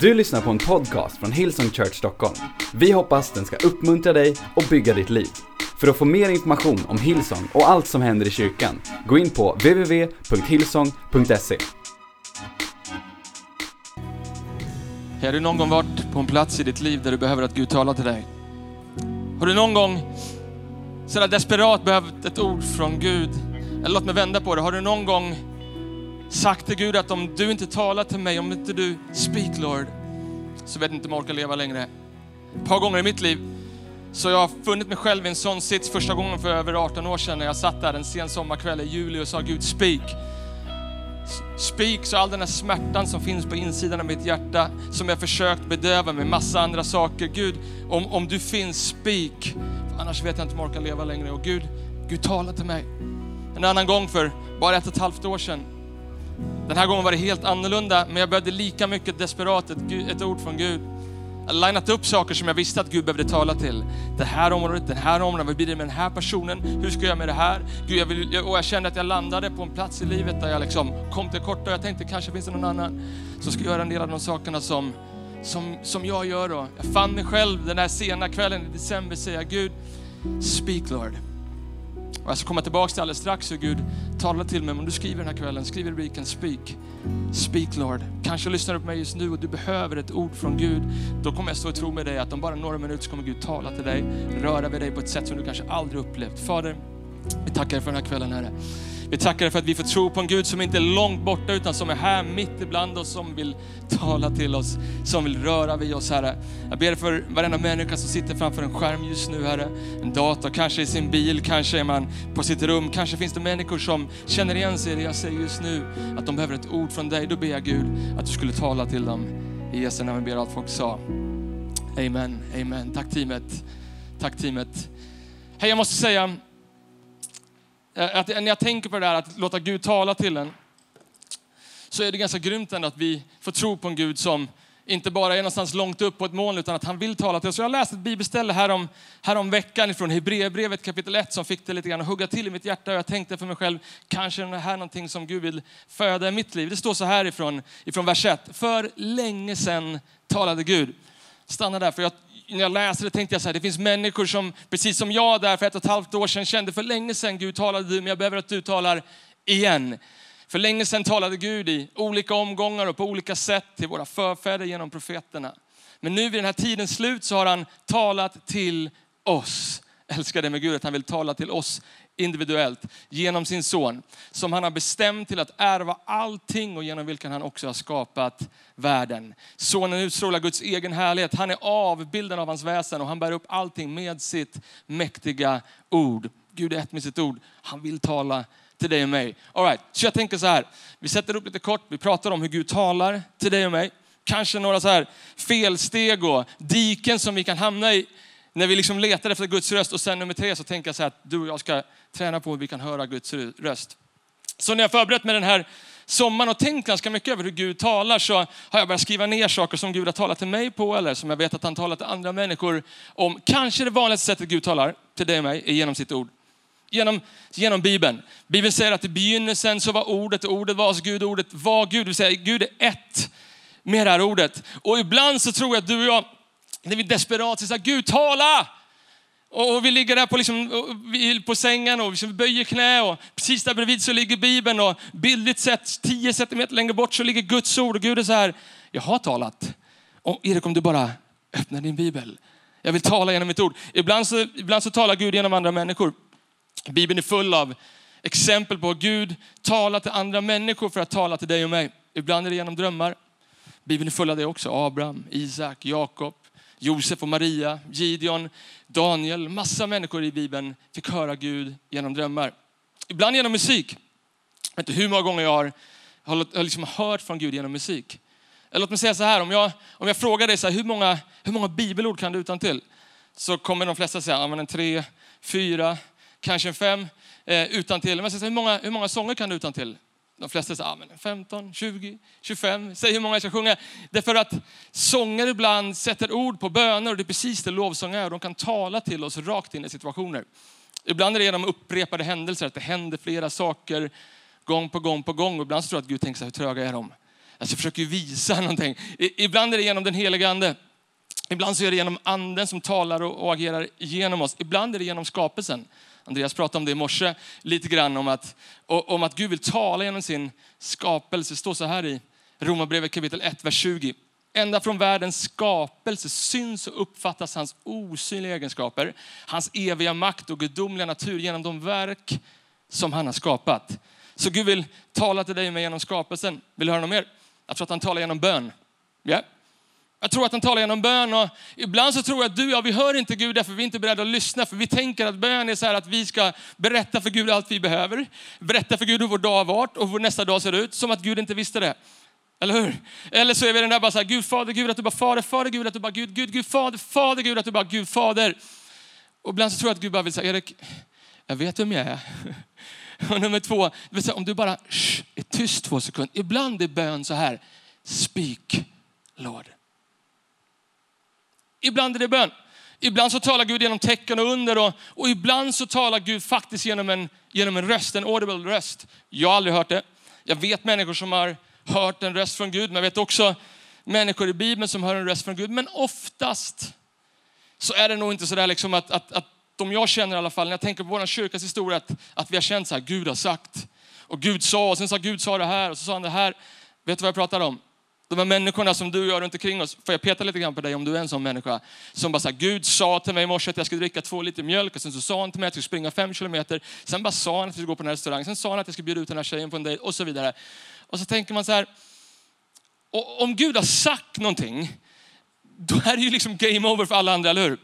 Du lyssnar på en podcast från Hillsong Church Stockholm. Vi hoppas den ska uppmuntra dig och bygga ditt liv. För att få mer information om Hillsong och allt som händer i kyrkan, gå in på www.hillsong.se. Har du någon gång varit på en plats i ditt liv där du behöver att Gud talar till dig? Har du någon gång sådär desperat behövt ett ord från Gud? Eller låt mig vända på det. Har du någon gång sagt till Gud att om du inte talar till mig, om inte du speak Lord, så vet jag inte om jag orkar leva längre. Ett par gånger i mitt liv så jag har funnit mig själv i en sån sits första gången för över 18 år sedan när jag satt där en sen sommarkväll i juli och sa Gud speak. Speak, så all den här smärtan som finns på insidan av mitt hjärta, som jag försökt bedöva med massa andra saker. Gud, om, om du finns, speak. För annars vet jag inte om jag orkar leva längre. Och Gud, Gud tala till mig. En annan gång för bara ett och ett halvt år sedan. Den här gången var det helt annorlunda, men jag behövde lika mycket desperat ett, ett ord från Gud. Jag har linat upp saker som jag visste att Gud behövde tala till. Det här området, den här området, vad blir det med den här personen? Hur ska jag göra med det här? Gud, jag vill, och jag kände att jag landade på en plats i livet där jag liksom kom till korta och jag tänkte kanske finns det någon annan som ska göra en del av de sakerna som, som, som jag gör. Då. Jag fann mig själv den här sena kvällen i december säga Gud, speak Lord. Och jag ska komma tillbaka till alldeles strax hur Gud talar till mig. Men Om du skriver den här kvällen, skriv rubriken Speak. Speak Lord. Kanske lyssnar du på mig just nu och du behöver ett ord från Gud. Då kommer jag stå och tro med dig att om bara några minuter så kommer Gud tala till dig, röra vid dig på ett sätt som du kanske aldrig upplevt. Fader, vi tackar dig för den här kvällen Herre. Vi tackar dig för att vi får tro på en Gud som inte är långt borta utan som är här mitt ibland oss, som vill tala till oss, som vill röra vid oss Herre. Jag ber för varenda människa som sitter framför en skärm just nu Herre. En dator, kanske i sin bil, kanske är man på sitt rum. Kanske finns det människor som känner igen sig i det jag säger just nu, att de behöver ett ord från dig. Då ber jag Gud att du skulle tala till dem. I Jesu namn ber allt folk sa. Amen, amen. Tack teamet. Tack teamet. Hej, jag måste säga, Eh, att när jag tänker på det där att låta Gud tala till en, så är det ganska grymt ändå att vi får tro på en Gud som inte bara är någonstans långt upp på ett moln utan att han vill tala till oss. Jag läste ett bibelställe härom, härom veckan från Hebreerbrevet kapitel 1 som fick det lite grann att hugga till i mitt hjärta. Och jag tänkte för mig själv, kanske är det här någonting som Gud vill föda i mitt liv. Det står så här ifrån, ifrån vers 1. För länge sedan talade Gud. Stanna där, för jag, när jag läste det tänkte jag så här, det finns människor som, precis som jag där för ett och ett halvt år sedan kände, för länge sedan Gud talade du, men jag behöver att du talar igen. För länge sedan talade Gud i olika omgångar och på olika sätt till våra förfäder genom profeterna. Men nu vid den här tidens slut så har han talat till oss. Jag älskar det med Gud, att han vill tala till oss individuellt genom sin son. Som han har bestämt till att ärva allting och genom vilken han också har skapat världen. Sonen utstrålar Guds egen härlighet. Han är avbilden av hans väsen och han bär upp allting med sitt mäktiga ord. Gud är ett med sitt ord. Han vill tala till dig och mig. All right. Så jag tänker så här, vi sätter upp lite kort, vi pratar om hur Gud talar till dig och mig. Kanske några så här felsteg och diken som vi kan hamna i när vi liksom letar efter Guds röst. Och sen nummer tre så tänker jag så här att du och jag ska träna på hur vi kan höra Guds röst. Så när jag förberett mig den här sommaren och tänkt ganska mycket över hur Gud talar så har jag börjat skriva ner saker som Gud har talat till mig på eller som jag vet att han talat till andra människor om. Kanske det vanligaste sättet Gud talar till dig och mig är genom sitt ord. Genom, genom Bibeln. Bibeln säger att i begynnelsen så var ordet, ordet var hos Gud, ordet var Gud. Det vill säga Gud är ett med det här ordet. Och ibland så tror jag att du och jag, när vi desperat säger Gud tala! Och vi ligger där på, liksom, på sängen och liksom böjer knä och precis där bredvid så ligger Bibeln och bildligt sett 10 centimeter längre bort så ligger Guds ord och Gud är så här, jag har talat. Och Erik om du bara öppnar din Bibel. Jag vill tala genom mitt ord. Ibland så, ibland så talar Gud genom andra människor. Bibeln är full av exempel på hur Gud talar till andra människor för att tala till dig och mig. Ibland är det genom drömmar. Bibeln är full av det också. Abraham, Isak, Jakob, Josef och Maria, Gideon, Daniel. Massa människor i Bibeln fick höra Gud genom drömmar. Ibland genom musik. Jag vet inte hur många gånger jag har, har liksom hört från Gud genom musik. Eller låt mig säga så här, om jag, om jag frågar dig så här, hur, många, hur många bibelord kan du utan till? Så kommer de flesta säga, ja, en tre, fyra, kanske en fem eh, utan till. Men så, hur, många, hur många sånger kan du utan till? De flesta säger ah, 15, 20, 25. Säg hur många jag ska sjunga. Därför att sånger ibland sätter ord på böner och det är precis det lovsång är. De kan tala till oss rakt in i situationer. Ibland är det genom upprepade händelser, att det händer flera saker gång på gång på gång. Och ibland så tror jag att Gud tänker så här, hur tröga är de? Alltså jag försöker visa någonting. ibland är det genom den heliga ande. Ibland så är det genom anden som talar och agerar genom oss. Ibland är det genom skapelsen. Andreas pratade om det i morse lite grann om att, om att Gud vill tala genom sin skapelse. Det står så här i Romarbrevet kapitel 1, vers 20. Ända från världens skapelse syns och uppfattas hans osynliga egenskaper, hans eviga makt och gudomliga natur genom de verk som han har skapat. Så Gud vill tala till dig och mig genom skapelsen. Vill du höra något mer? Jag tror att han talar genom bön. Yeah. Jag tror att han talar genom bön och ibland så tror jag att du och jag, vi hör inte Gud därför vi är inte beredda att lyssna. För vi tänker att bön är så här att vi ska berätta för Gud allt vi behöver. Berätta för Gud hur vår dag har varit och hur nästa dag ser ut. Som att Gud inte visste det. Eller hur? Eller så är vi den där bara så här, Gud fader, Gud att du bara fader, fader, Gud att du bara Gud, Gud, Gud fader, fader, Gud att du bara Gud fader. Och ibland så tror jag att Gud bara vill säga, Erik, jag vet vem jag är. Och nummer två, säga, om du bara shh, är tyst två sekunder. Ibland är bön så här, speak Lord. Ibland är det bön. Ibland så talar Gud genom tecken och under och, och ibland så talar Gud faktiskt genom en, genom en röst, en audible röst. Jag har aldrig hört det. Jag vet människor som har hört en röst från Gud, men jag vet också människor i Bibeln som hör en röst från Gud. Men oftast så är det nog inte sådär liksom att, att, att de jag känner i alla fall, när jag tänker på vår kyrkas historia, att, att vi har känt så här, Gud har sagt. Och Gud sa, och sen sa Gud sa det här, och så sa han det här. Vet du vad jag pratar om? De här människorna som du och jag runt omkring oss, får jag peta lite grann på dig om du är en sån människa, som bara så här, Gud sa till mig i morse att jag skulle dricka två liter mjölk och sen så sa han till mig att jag skulle springa fem kilometer. Sen bara sa han att vi skulle gå på den här restaurangen, sen sa han att jag skulle bjuda ut den här tjejen på en dejt och så vidare. Och så tänker man så här, om Gud har sagt någonting, då är det ju liksom game over för alla andra, eller hur?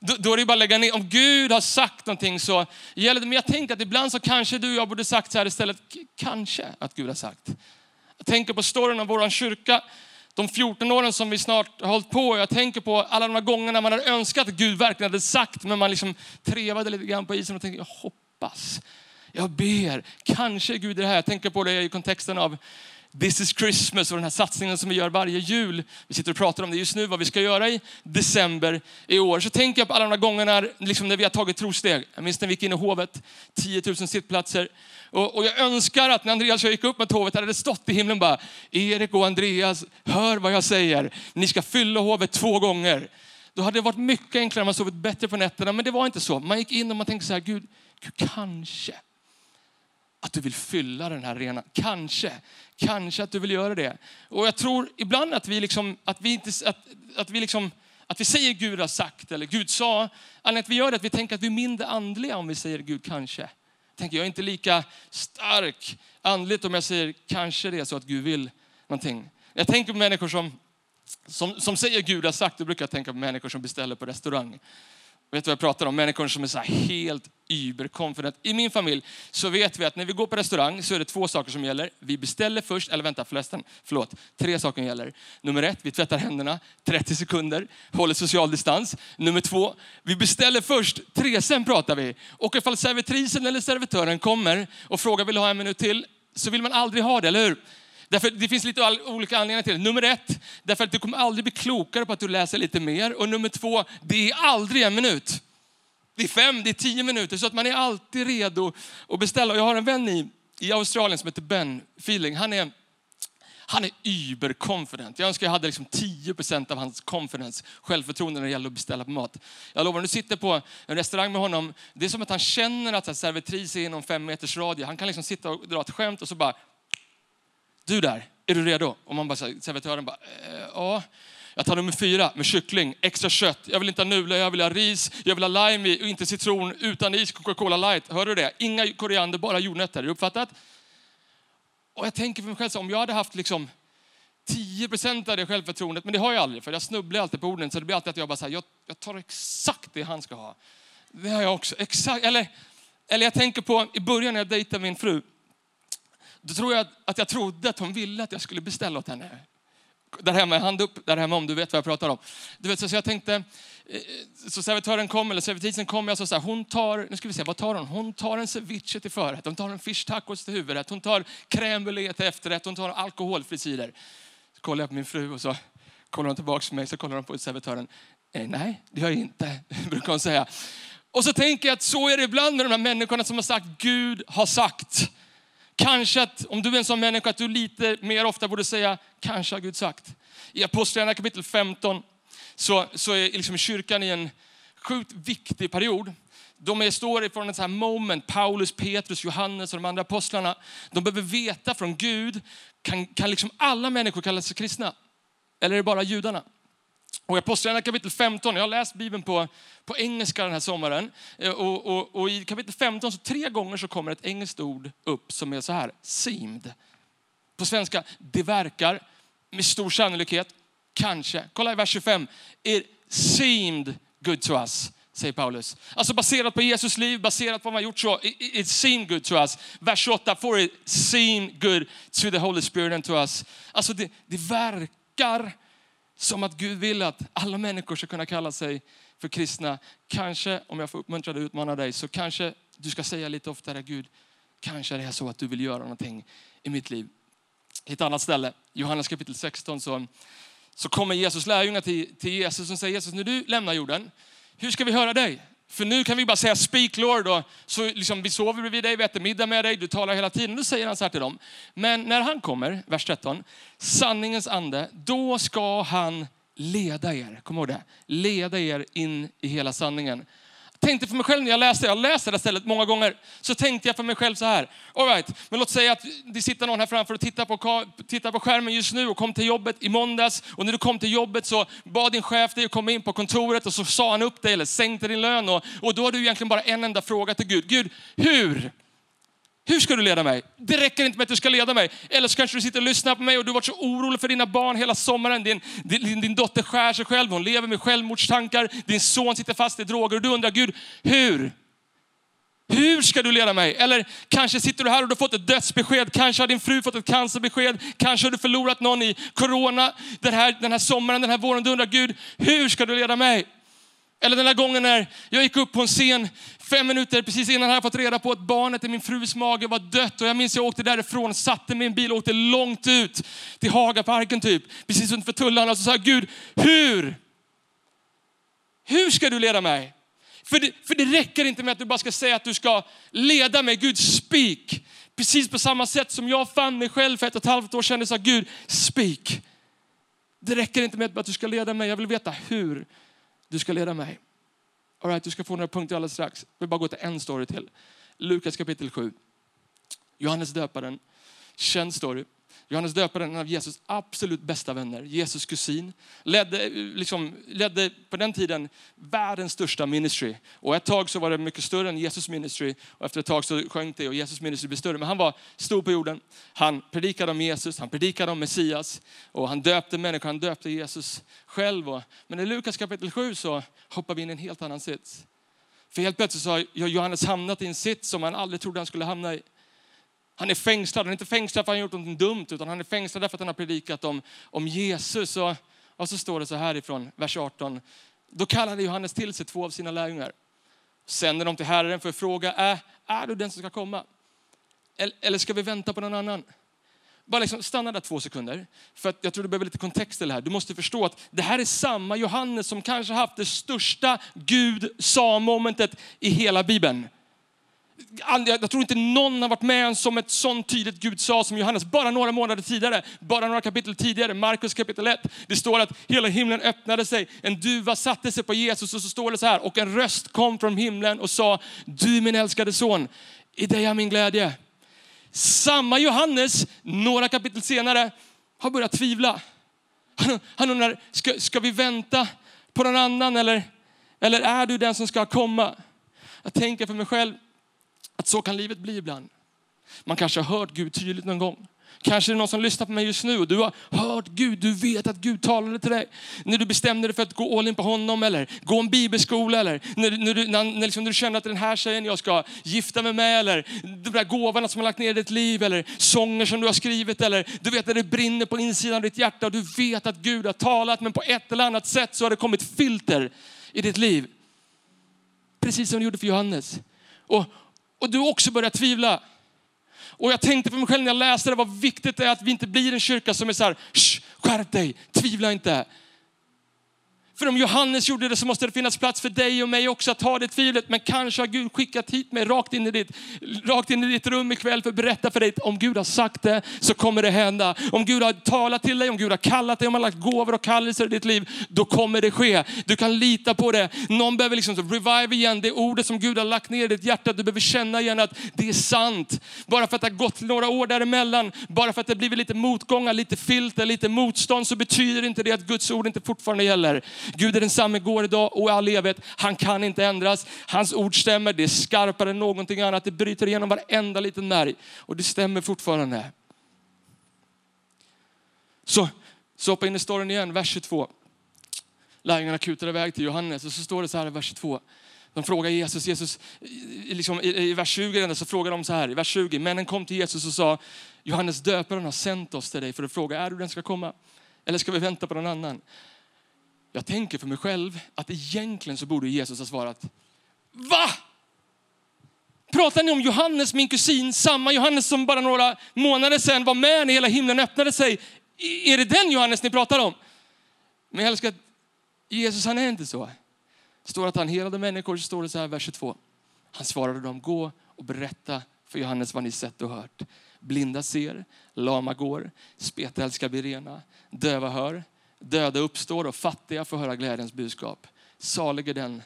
Då, då är det bara att lägga ner. Om Gud har sagt någonting så gäller det. Men jag tänker att ibland så kanske du och jag borde sagt så här istället. Kanske att Gud har sagt. Jag tänker på storyn om vår kyrka. De 14 åren som vi snart har hållit på. Jag tänker på alla de här gångerna man har önskat att Gud verkligen hade sagt. Men man liksom trevade lite grann på isen och tänkte, jag hoppas. Jag ber, kanske Gud är det här. Jag tänker på det i kontexten av This is Christmas och den här satsningen som vi gör varje jul. Vi sitter och pratar om det just nu, vad vi ska göra i december i år. Så tänker jag på alla de här gångerna liksom när vi har tagit trosteg. Jag minns när vi gick in i hovet, 10 000 sittplatser. Och, och jag önskar att när Andreas och jag gick upp med hovet, hade det stått i himlen bara, Erik och Andreas, hör vad jag säger. Ni ska fylla hovet två gånger. Då hade det varit mycket enklare, man sovit bättre på nätterna. Men det var inte så. Man gick in och man tänkte så här, Gud, Gud kanske att du vill fylla den här arenan. Kanske, kanske att du vill göra det. Och jag tror ibland att vi liksom, att vi inte, att, att vi liksom, att vi säger Gud har sagt eller Gud sa. Anledningen att vi gör det att vi tänker att vi är mindre andliga om vi säger Gud kanske. Jag tänker jag är inte lika stark andligt om jag säger kanske det är så att Gud vill någonting. Jag tänker på människor som, som, som säger Gud har sagt, då brukar jag tänka på människor som beställer på restaurang. Vet du vad jag pratar om? Människor som är så helt überconfident. I min familj så vet vi att när vi går på restaurang så är det två saker som gäller. Vi beställer först, eller vänta förresten, förlåt. Tre saker gäller. Nummer ett, vi tvättar händerna 30 sekunder, håller social distans. Nummer två, vi beställer först, tre, sen pratar vi. Och ifall servitrisen eller servitören kommer och frågar vill du ha en minut till, så vill man aldrig ha det, eller hur? Därför det finns lite olika anledningar till det. Nummer ett, därför att du kommer aldrig bli klokare på att du läser lite mer. Och nummer två, det är aldrig en minut. Det är fem, det är tio minuter. Så att man är alltid redo att beställa. Jag har en vän i, i Australien som heter Ben Feeling. Han är han är überconfident. Jag önskar jag hade liksom 10% av hans confidence, självförtroende när det gäller att beställa på mat. Jag lovar, du sitter på en restaurang med honom. Det är som att han känner att servitris är inom fem meters radie. Han kan liksom sitta och dra ett skämt och så bara du där, är du redo? Och man bara, servitören bara, eh, ja. Jag tar nummer fyra med kyckling, extra kött. Jag vill inte ha nudlar, jag vill ha ris, jag vill ha lime i, och inte citron, utan is, Coca-Cola light. Hör du det? Inga koriander, bara jordnötter. Är du uppfattat? Och jag tänker för mig själv, så, om jag hade haft liksom 10% av det självförtroendet, men det har jag aldrig, för jag snubblar alltid på orden. Så det blir alltid att jag bara säger, jag, jag tar exakt det han ska ha. Det har jag också. Exakt. Eller, eller jag tänker på i början när jag dejtade min fru. Då tror jag att jag trodde att hon ville att jag skulle beställa åt henne. Där hemma, hand upp där hemma om du vet vad jag pratar om. Du vet, så jag tänkte, eh, så servitören kom, eller servitrisen kom, jag sa så här, hon tar, nu ska vi se, vad tar hon? Hon tar en ceviche till förrätt, hon tar en fish tacos till huvudrätt, hon tar crème brûlée till efterrätt, hon tar alkoholfri cider. Så kollar jag på min fru och så kollar hon tillbaka på mig, så kollar hon på servitören. Eh, nej, det gör jag inte, brukar hon säga. Och så tänker jag att så är det ibland med de här människorna som har sagt Gud har sagt. Kanske att, om du är en sån människa, att du lite mer ofta borde säga, kanske har Gud sagt. I Apostlagärningarna kapitel 15 så, så är liksom kyrkan i en sjukt viktig period. De är, står ifrån ett sånt här moment, Paulus, Petrus, Johannes och de andra apostlarna. De behöver veta från Gud, kan, kan liksom alla människor kalla sig kristna? Eller är det bara judarna? Och i Apostlagärningarna kapitel 15, jag har läst Bibeln på, på engelska den här sommaren. Eh, och, och, och, i kapitel 15, så tre gånger så kommer ett engelskt ord upp som är så här, seemed. På svenska, det verkar, med stor sannolikhet, kanske. Kolla i vers 25. It seemed good to us, säger Paulus. Alltså baserat på Jesus liv, baserat på vad man gjort så, it, it seemed good to us. Vers 28, for it seemed good to the Holy Spirit and to us. Alltså det, det verkar som att Gud vill att alla människor ska kunna kalla sig för kristna. Kanske, om jag får uppmuntra dig och utmana dig, så kanske du ska säga lite oftare, Gud, kanske det är så att du vill göra någonting i mitt liv. I ett annat ställe, Johannes kapitel 16, så, så kommer Jesus lärjungar till, till Jesus och säger, Jesus, när du lämnar jorden, hur ska vi höra dig? För nu kan vi bara säga speak Lord och så liksom, vi sover bredvid dig, vi äter middag med dig, du talar hela tiden. Då säger han så här till dem. Men när han kommer, vers 13, sanningens ande, då ska han leda er. Kom ihåg det. Leda er in i hela sanningen tänkte för mig själv när jag läste, jag läste det stället många gånger, så tänkte jag för mig själv så här. All right, men låt säga att det sitter någon här framför och tittar på, tittar på skärmen just nu och kom till jobbet i måndags. Och när du kom till jobbet så bad din chef dig att komma in på kontoret och så sa han upp dig eller sänkte din lön. Och, och då har du egentligen bara en enda fråga till Gud. Gud, hur hur ska du leda mig? Det räcker inte med att du ska leda mig. Eller så kanske du sitter och lyssnar på mig och du har varit så orolig för dina barn hela sommaren. Din, din, din dotter skär sig själv, hon lever med självmordstankar. Din son sitter fast i droger och du undrar, Gud, hur? Hur ska du leda mig? Eller kanske sitter du här och du har fått ett dödsbesked. Kanske har din fru fått ett cancerbesked. Kanske har du förlorat någon i corona den här, den här sommaren, den här våren. Du undrar, Gud, hur ska du leda mig? Eller den där gången när jag gick upp på en scen fem minuter precis innan jag fått reda på att barnet i min frus mage var dött. Och jag minns jag åkte därifrån, satte min bil och åkte långt ut till Hagaparken typ. Precis utanför tullarna. Och så sa jag, Gud, hur? Hur ska du leda mig? För det, för det räcker inte med att du bara ska säga att du ska leda mig. Gud, speak. Precis på samma sätt som jag fann mig själv för ett och ett halvt år sedan. Jag sa Gud, speak. Det räcker inte med att du ska leda mig. Jag vill veta hur du ska leda mig. All right, du ska få några punkter alldeles strax. Jag vill bara gå till en story till. Lukas kapitel 7. Johannes döparen, känd story. Johannes döparen, en av Jesus absolut bästa vänner, Jesus kusin, ledde, liksom, ledde på den tiden världens största ministry. Och ett tag så var det mycket större än Jesus ministry och efter ett tag så sjönk det och Jesus ministry blev större. Men han var stor på jorden. Han predikade om Jesus, han predikade om Messias och han döpte människor, han döpte Jesus själv. Men i Lukas kapitel 7 så hoppar vi in i en helt annan sits. För helt plötsligt så har Johannes hamnat i en sits som han aldrig trodde han skulle hamna i. Han är fängslad. Han är inte fängslad för att han gjort något dumt, utan han är fängslad därför att han har predikat om, om Jesus. Och, och så står det så här ifrån vers 18. Då kallade Johannes till sig två av sina lärjungar. Sänder dem till Herren för att fråga, är, är du den som ska komma? Eller ska vi vänta på någon annan? Bara liksom stanna där två sekunder. För att jag tror du behöver lite kontext till det här. Du måste förstå att det här är samma Johannes som kanske haft det största Gud sa-momentet i hela Bibeln jag tror inte någon har varit med som ett sånt tydligt Gud sa som Johannes. Bara några månader tidigare, bara några kapitel tidigare, Markus kapitel 1. Det står att hela himlen öppnade sig, en duva satte sig på Jesus och så står det så här, och en röst kom från himlen och sa, du min älskade son, i dig är min glädje. Samma Johannes, några kapitel senare, har börjat tvivla. Han, han undrar, ska, ska vi vänta på någon annan eller, eller är du den som ska komma? Jag tänker för mig själv, att så kan livet bli ibland. Man kanske har hört Gud tydligt någon gång. Kanske är det någon som lyssnar på mig just nu och du har hört Gud, du vet att Gud talade till dig. När du bestämde dig för att gå all in på honom eller gå en bibelskola eller när, när, du, när, när, liksom du känner att den här tjejen jag ska gifta mig med eller de där gåvorna som har lagt ner i ditt liv eller sånger som du har skrivit eller du vet att det brinner på insidan av ditt hjärta och du vet att Gud har talat men på ett eller annat sätt så har det kommit filter i ditt liv. Precis som det gjorde för Johannes. Och, och du också börjar tvivla. Och jag tänkte för mig själv när jag läste det, vad viktigt det är att vi inte blir en kyrka som är så här, skärp dig, tvivla inte. För om Johannes gjorde det så måste det finnas plats för dig och mig också att ha det tvivlet. Men kanske har Gud skickat hit mig rakt in i ditt, rakt in i ditt rum ikväll för att berätta för dig att om Gud har sagt det så kommer det hända. Om Gud har talat till dig, om Gud har kallat dig, om han har lagt gåvor och kallelser i ditt liv, då kommer det ske. Du kan lita på det. Någon behöver liksom revive igen det ordet som Gud har lagt ner i ditt hjärta. Du behöver känna igen att det är sant. Bara för att det har gått några år däremellan, bara för att det blivit lite motgångar, lite filter, lite motstånd så betyder inte det att Guds ord inte fortfarande gäller. Gud är densamme igår, idag och i all evighet. Han kan inte ändras. Hans ord stämmer, det är skarpare än någonting annat. Det bryter igenom varenda liten märg och det stämmer fortfarande. Så, så hoppa in i storyn igen, vers 22. Lärjungarna kutar iväg till Johannes och så står det så här i vers 22. De frågar Jesus, Jesus liksom, i, i vers 20 så frågar de så här, i vers 20, männen kom till Jesus och sa, Johannes döparen har sänt oss till dig för att fråga, är du den ska komma? Eller ska vi vänta på någon annan? Jag tänker för mig själv att egentligen så borde Jesus ha svarat, va? Pratar ni om Johannes, min kusin, samma Johannes som bara några månader sedan var med när hela himlen öppnade sig? Är det den Johannes ni pratar om? Men jag älskar att Jesus han är inte så. Det står att han helade människor, så står det så här vers 22. Han svarade dem, gå och berätta för Johannes vad ni sett och hört. Blinda ser, lama går, spetälska blir rena, döva hör, döda uppstår och fattiga får höra glädjens budskap. Salig är den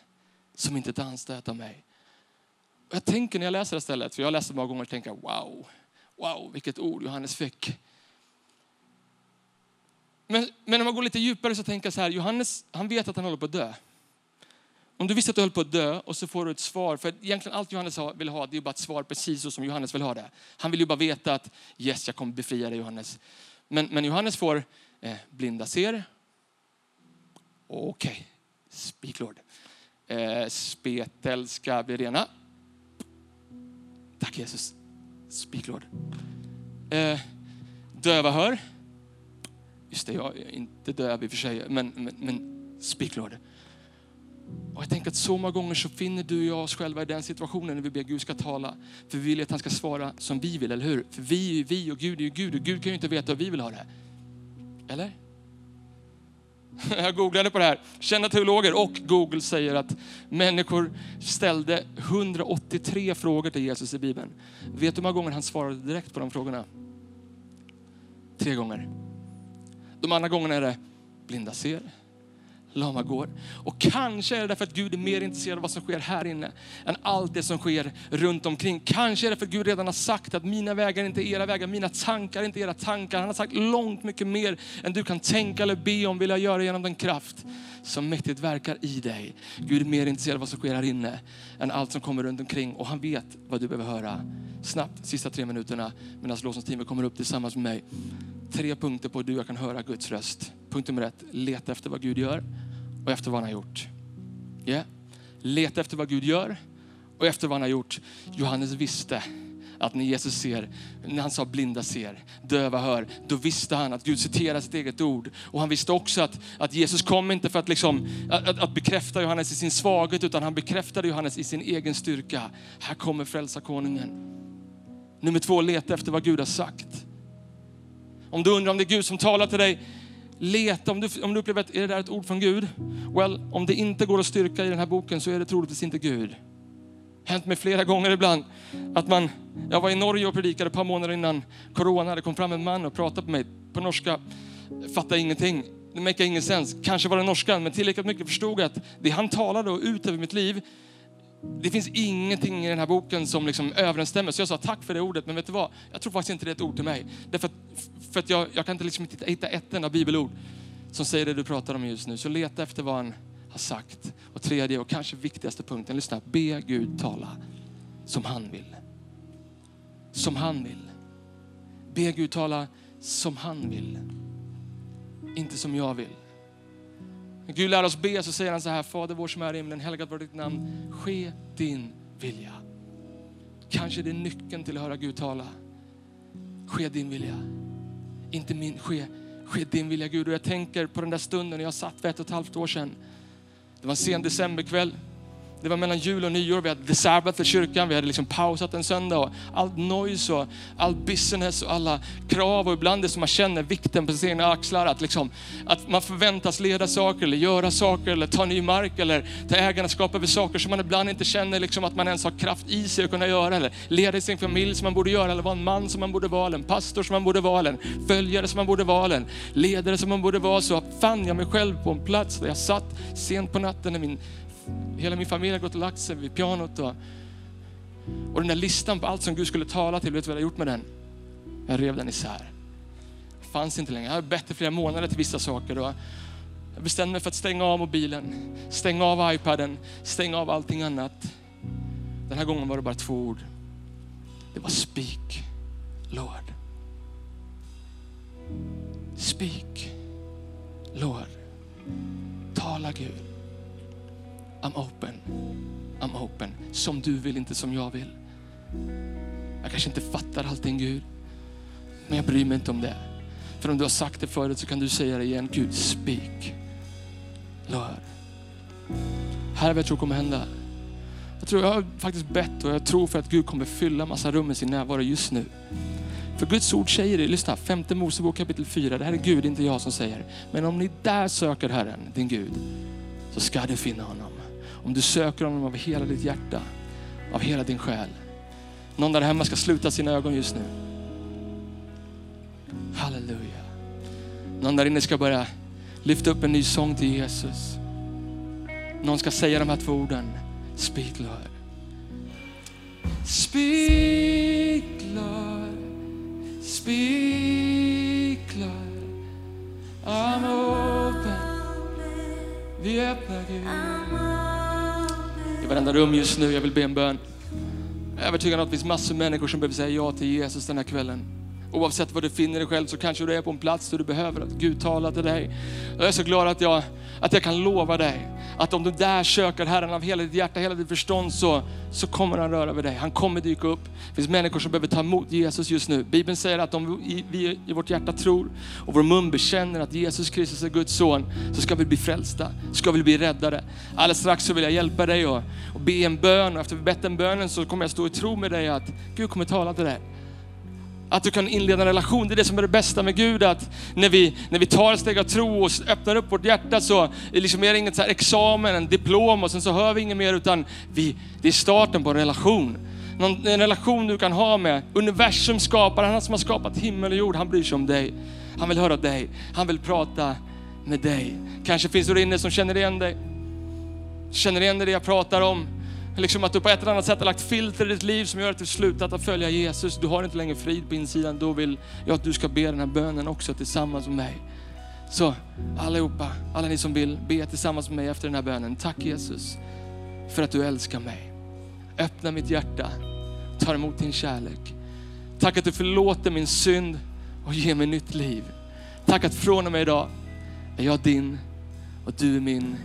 som inte tar anstöt av mig. Jag tänker när jag läser det stället, för jag har läst det många gånger och tänker wow, wow vilket ord Johannes fick. Men, men om man går lite djupare så tänker jag så här, Johannes han vet att han håller på att dö. Om du visste att du höll på att dö och så får du ett svar, för egentligen allt Johannes vill ha det är bara ett svar precis så som Johannes vill ha det. Han vill ju bara veta att yes, jag kommer befria dig Johannes. Men, men Johannes får eh, blinda ser. Okej, okay. speak Lord. Eh, spetälska blir rena. Tack Jesus. Speak Lord. Eh, döva hör. Just det, jag är inte döv i och för sig, men, men, men speak Lord. Och jag tänker att så många gånger så finner du och jag oss själva i den situationen när vi ber Gud ska tala. För vi vill att han ska svara som vi vill, eller hur? För vi är ju vi och Gud är ju Gud och Gud kan ju inte veta hur vi vill ha det. Eller? Jag googlade på det här. Kända teologer och Google säger att människor ställde 183 frågor till Jesus i Bibeln. Vet du hur många gånger han svarade direkt på de frågorna? Tre gånger. De andra gångerna är det blinda ser, lama går. Och kanske är det därför att Gud är mer intresserad av vad som sker här inne än allt det som sker runt omkring. Kanske är det för att Gud redan har sagt att mina vägar är inte era vägar, mina tankar är inte era tankar. Han har sagt långt mycket mer än du kan tänka eller be om vill jag göra genom den kraft som mäktigt verkar i dig. Gud är mer intresserad av vad som sker här inne än allt som kommer runt omkring och han vet vad du behöver höra. Snabbt, sista tre minuterna medan lovsångsteamet kommer upp tillsammans med mig. Tre punkter på hur du kan höra Guds röst. Punkt nummer ett, leta efter vad Gud gör och efter vad han har gjort. Yeah. Leta efter vad Gud gör och efter vad han har gjort. Johannes visste att när Jesus ser, när han sa blinda ser, döva hör, då visste han att Gud citerar sitt eget ord. Och han visste också att, att Jesus kom inte för att, liksom, att, att bekräfta Johannes i sin svaghet, utan han bekräftade Johannes i sin egen styrka. Här kommer frälsarkonungen. Nummer två, leta efter vad Gud har sagt. Om du undrar om det är Gud som talar till dig, leta. Om du, om du upplever att är det där ett ord från Gud? Well, om det inte går att styrka i den här boken så är det troligtvis inte Gud. Hänt mig flera gånger ibland att man, jag var i Norge och predikade ett par månader innan corona. Det kom fram en man och pratade på mig på norska. Fattade ingenting. Det make ingen sens. Kanske var det norskan, men tillräckligt mycket förstod att det han talade och ut över mitt liv det finns ingenting i den här boken som liksom överensstämmer. Så jag sa tack för det ordet, men vet du vad? Jag tror faktiskt inte det är ett ord till mig. Därför att, för att jag, jag kan inte liksom hitta ett enda bibelord som säger det du pratar om just nu. Så leta efter vad han har sagt. Och tredje och kanske viktigaste punkten, lyssna. Be Gud tala som han vill. Som han vill. Be Gud tala som han vill. Inte som jag vill. När Gud lär oss be så säger han så här, Fader vår som är i himlen, helgat vare ditt namn. Ske din vilja. Kanske det är nyckeln till att höra Gud tala. Ske din vilja. Inte min, ske, ske din vilja Gud. Och jag tänker på den där stunden när jag satt för ett och ett halvt år sedan. Det var en sen decemberkväll. Det var mellan jul och nyår, vi hade the sabbath kyrkan, vi hade liksom pausat en söndag och allt noise och all business och alla krav och ibland det som man känner vikten på sina egna axlar, att, liksom, att man förväntas leda saker eller göra saker eller ta ny mark eller ta ägandeskap över saker som man ibland inte känner liksom att man ens har kraft i sig att kunna göra eller leda sin familj som man borde göra eller vara en man som man borde vara eller en pastor som man borde vara eller en följare som man borde vara eller en ledare som man borde vara. Så fann jag mig själv på en plats där jag satt sent på natten när min Hela min familj har gått och lagt sig vid pianot. Och, och den där listan på allt som Gud skulle tala till, vet du vad jag gjort med den? Jag rev den isär. Det fanns inte längre. Jag hade bett i flera månader till vissa saker. Och jag bestämde mig för att stänga av mobilen, stänga av iPaden, stänga av allting annat. Den här gången var det bara två ord. Det var speak, Lord. Speak, Lord. Tala Gud. I'm open. I'm open. Som du vill, inte som jag vill. Jag kanske inte fattar allting Gud, men jag bryr mig inte om det. För om du har sagt det förut så kan du säga det igen. Gud, speak. Lord. Här är vad jag tror kommer hända. Jag tror jag har faktiskt bett och jag tror för att Gud kommer fylla massa rum med sin närvaro just nu. För Guds ord säger det, lyssna, femte Mosebok kapitel 4, det här är Gud, inte jag som säger. Men om ni där söker Herren, din Gud, så ska du finna honom. Om du söker honom av hela ditt hjärta, av hela din själ. Någon där hemma ska sluta sina ögon just nu. Halleluja. Någon där inne ska börja lyfta upp en ny sång till Jesus. Någon ska säga de här två orden. Speak Lord. Speak Lord. Speak Lord. I'm open. Vi öppnar Gud i varenda rum just nu. Jag vill be en bön. Jag är övertygad om att det finns massor av människor som behöver säga ja till Jesus den här kvällen. Oavsett var du finner dig själv så kanske du är på en plats där du behöver att Gud talar till dig. Jag är så glad att jag, att jag kan lova dig att om du där söker Herren av hela ditt hjärta, hela ditt förstånd så, så kommer han röra vid dig. Han kommer dyka upp. Det finns människor som behöver ta emot Jesus just nu. Bibeln säger att om vi, vi i vårt hjärta tror och vår mun bekänner att Jesus Kristus är Guds son så ska vi bli frälsta, ska vi bli räddade. Alldeles strax så vill jag hjälpa dig och, och be en bön och efter vi bett den bönen så kommer jag stå i tro med dig att Gud kommer tala till dig. Att du kan inleda en relation, det är det som är det bästa med Gud. Att när vi, när vi tar ett steg av tro och öppnar upp vårt hjärta så liksom är det inget så här examen, en diplom och sen så hör vi inget mer utan vi, det är starten på en relation. Någon, en relation du kan ha med universum skapare, han som har skapat himmel och jord, han bryr sig om dig. Han vill höra dig, han vill prata med dig. Kanske finns det inne som känner igen dig. Känner igen dig det jag pratar om. Liksom att du på ett eller annat sätt har lagt filter i ditt liv som gör att du slutat att följa Jesus. Du har inte längre frid på insidan. Då vill jag att du ska be den här bönen också tillsammans med mig. Så allihopa, alla ni som vill, be tillsammans med mig efter den här bönen. Tack Jesus för att du älskar mig. Öppna mitt hjärta, tar emot din kärlek. Tack att du förlåter min synd och ger mig nytt liv. Tack att från och med idag är jag din och du är min.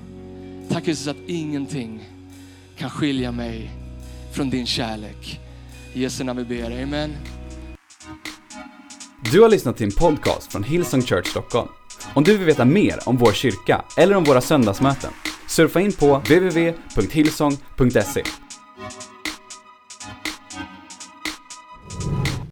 Tack Jesus att ingenting kan skilja mig från din kärlek. I Jesu namn vi ber, amen. Du har lyssnat till en podcast från Hillsong Church Stockholm. Om du vill veta mer om vår kyrka eller om våra söndagsmöten, surfa in på www.hillsong.se.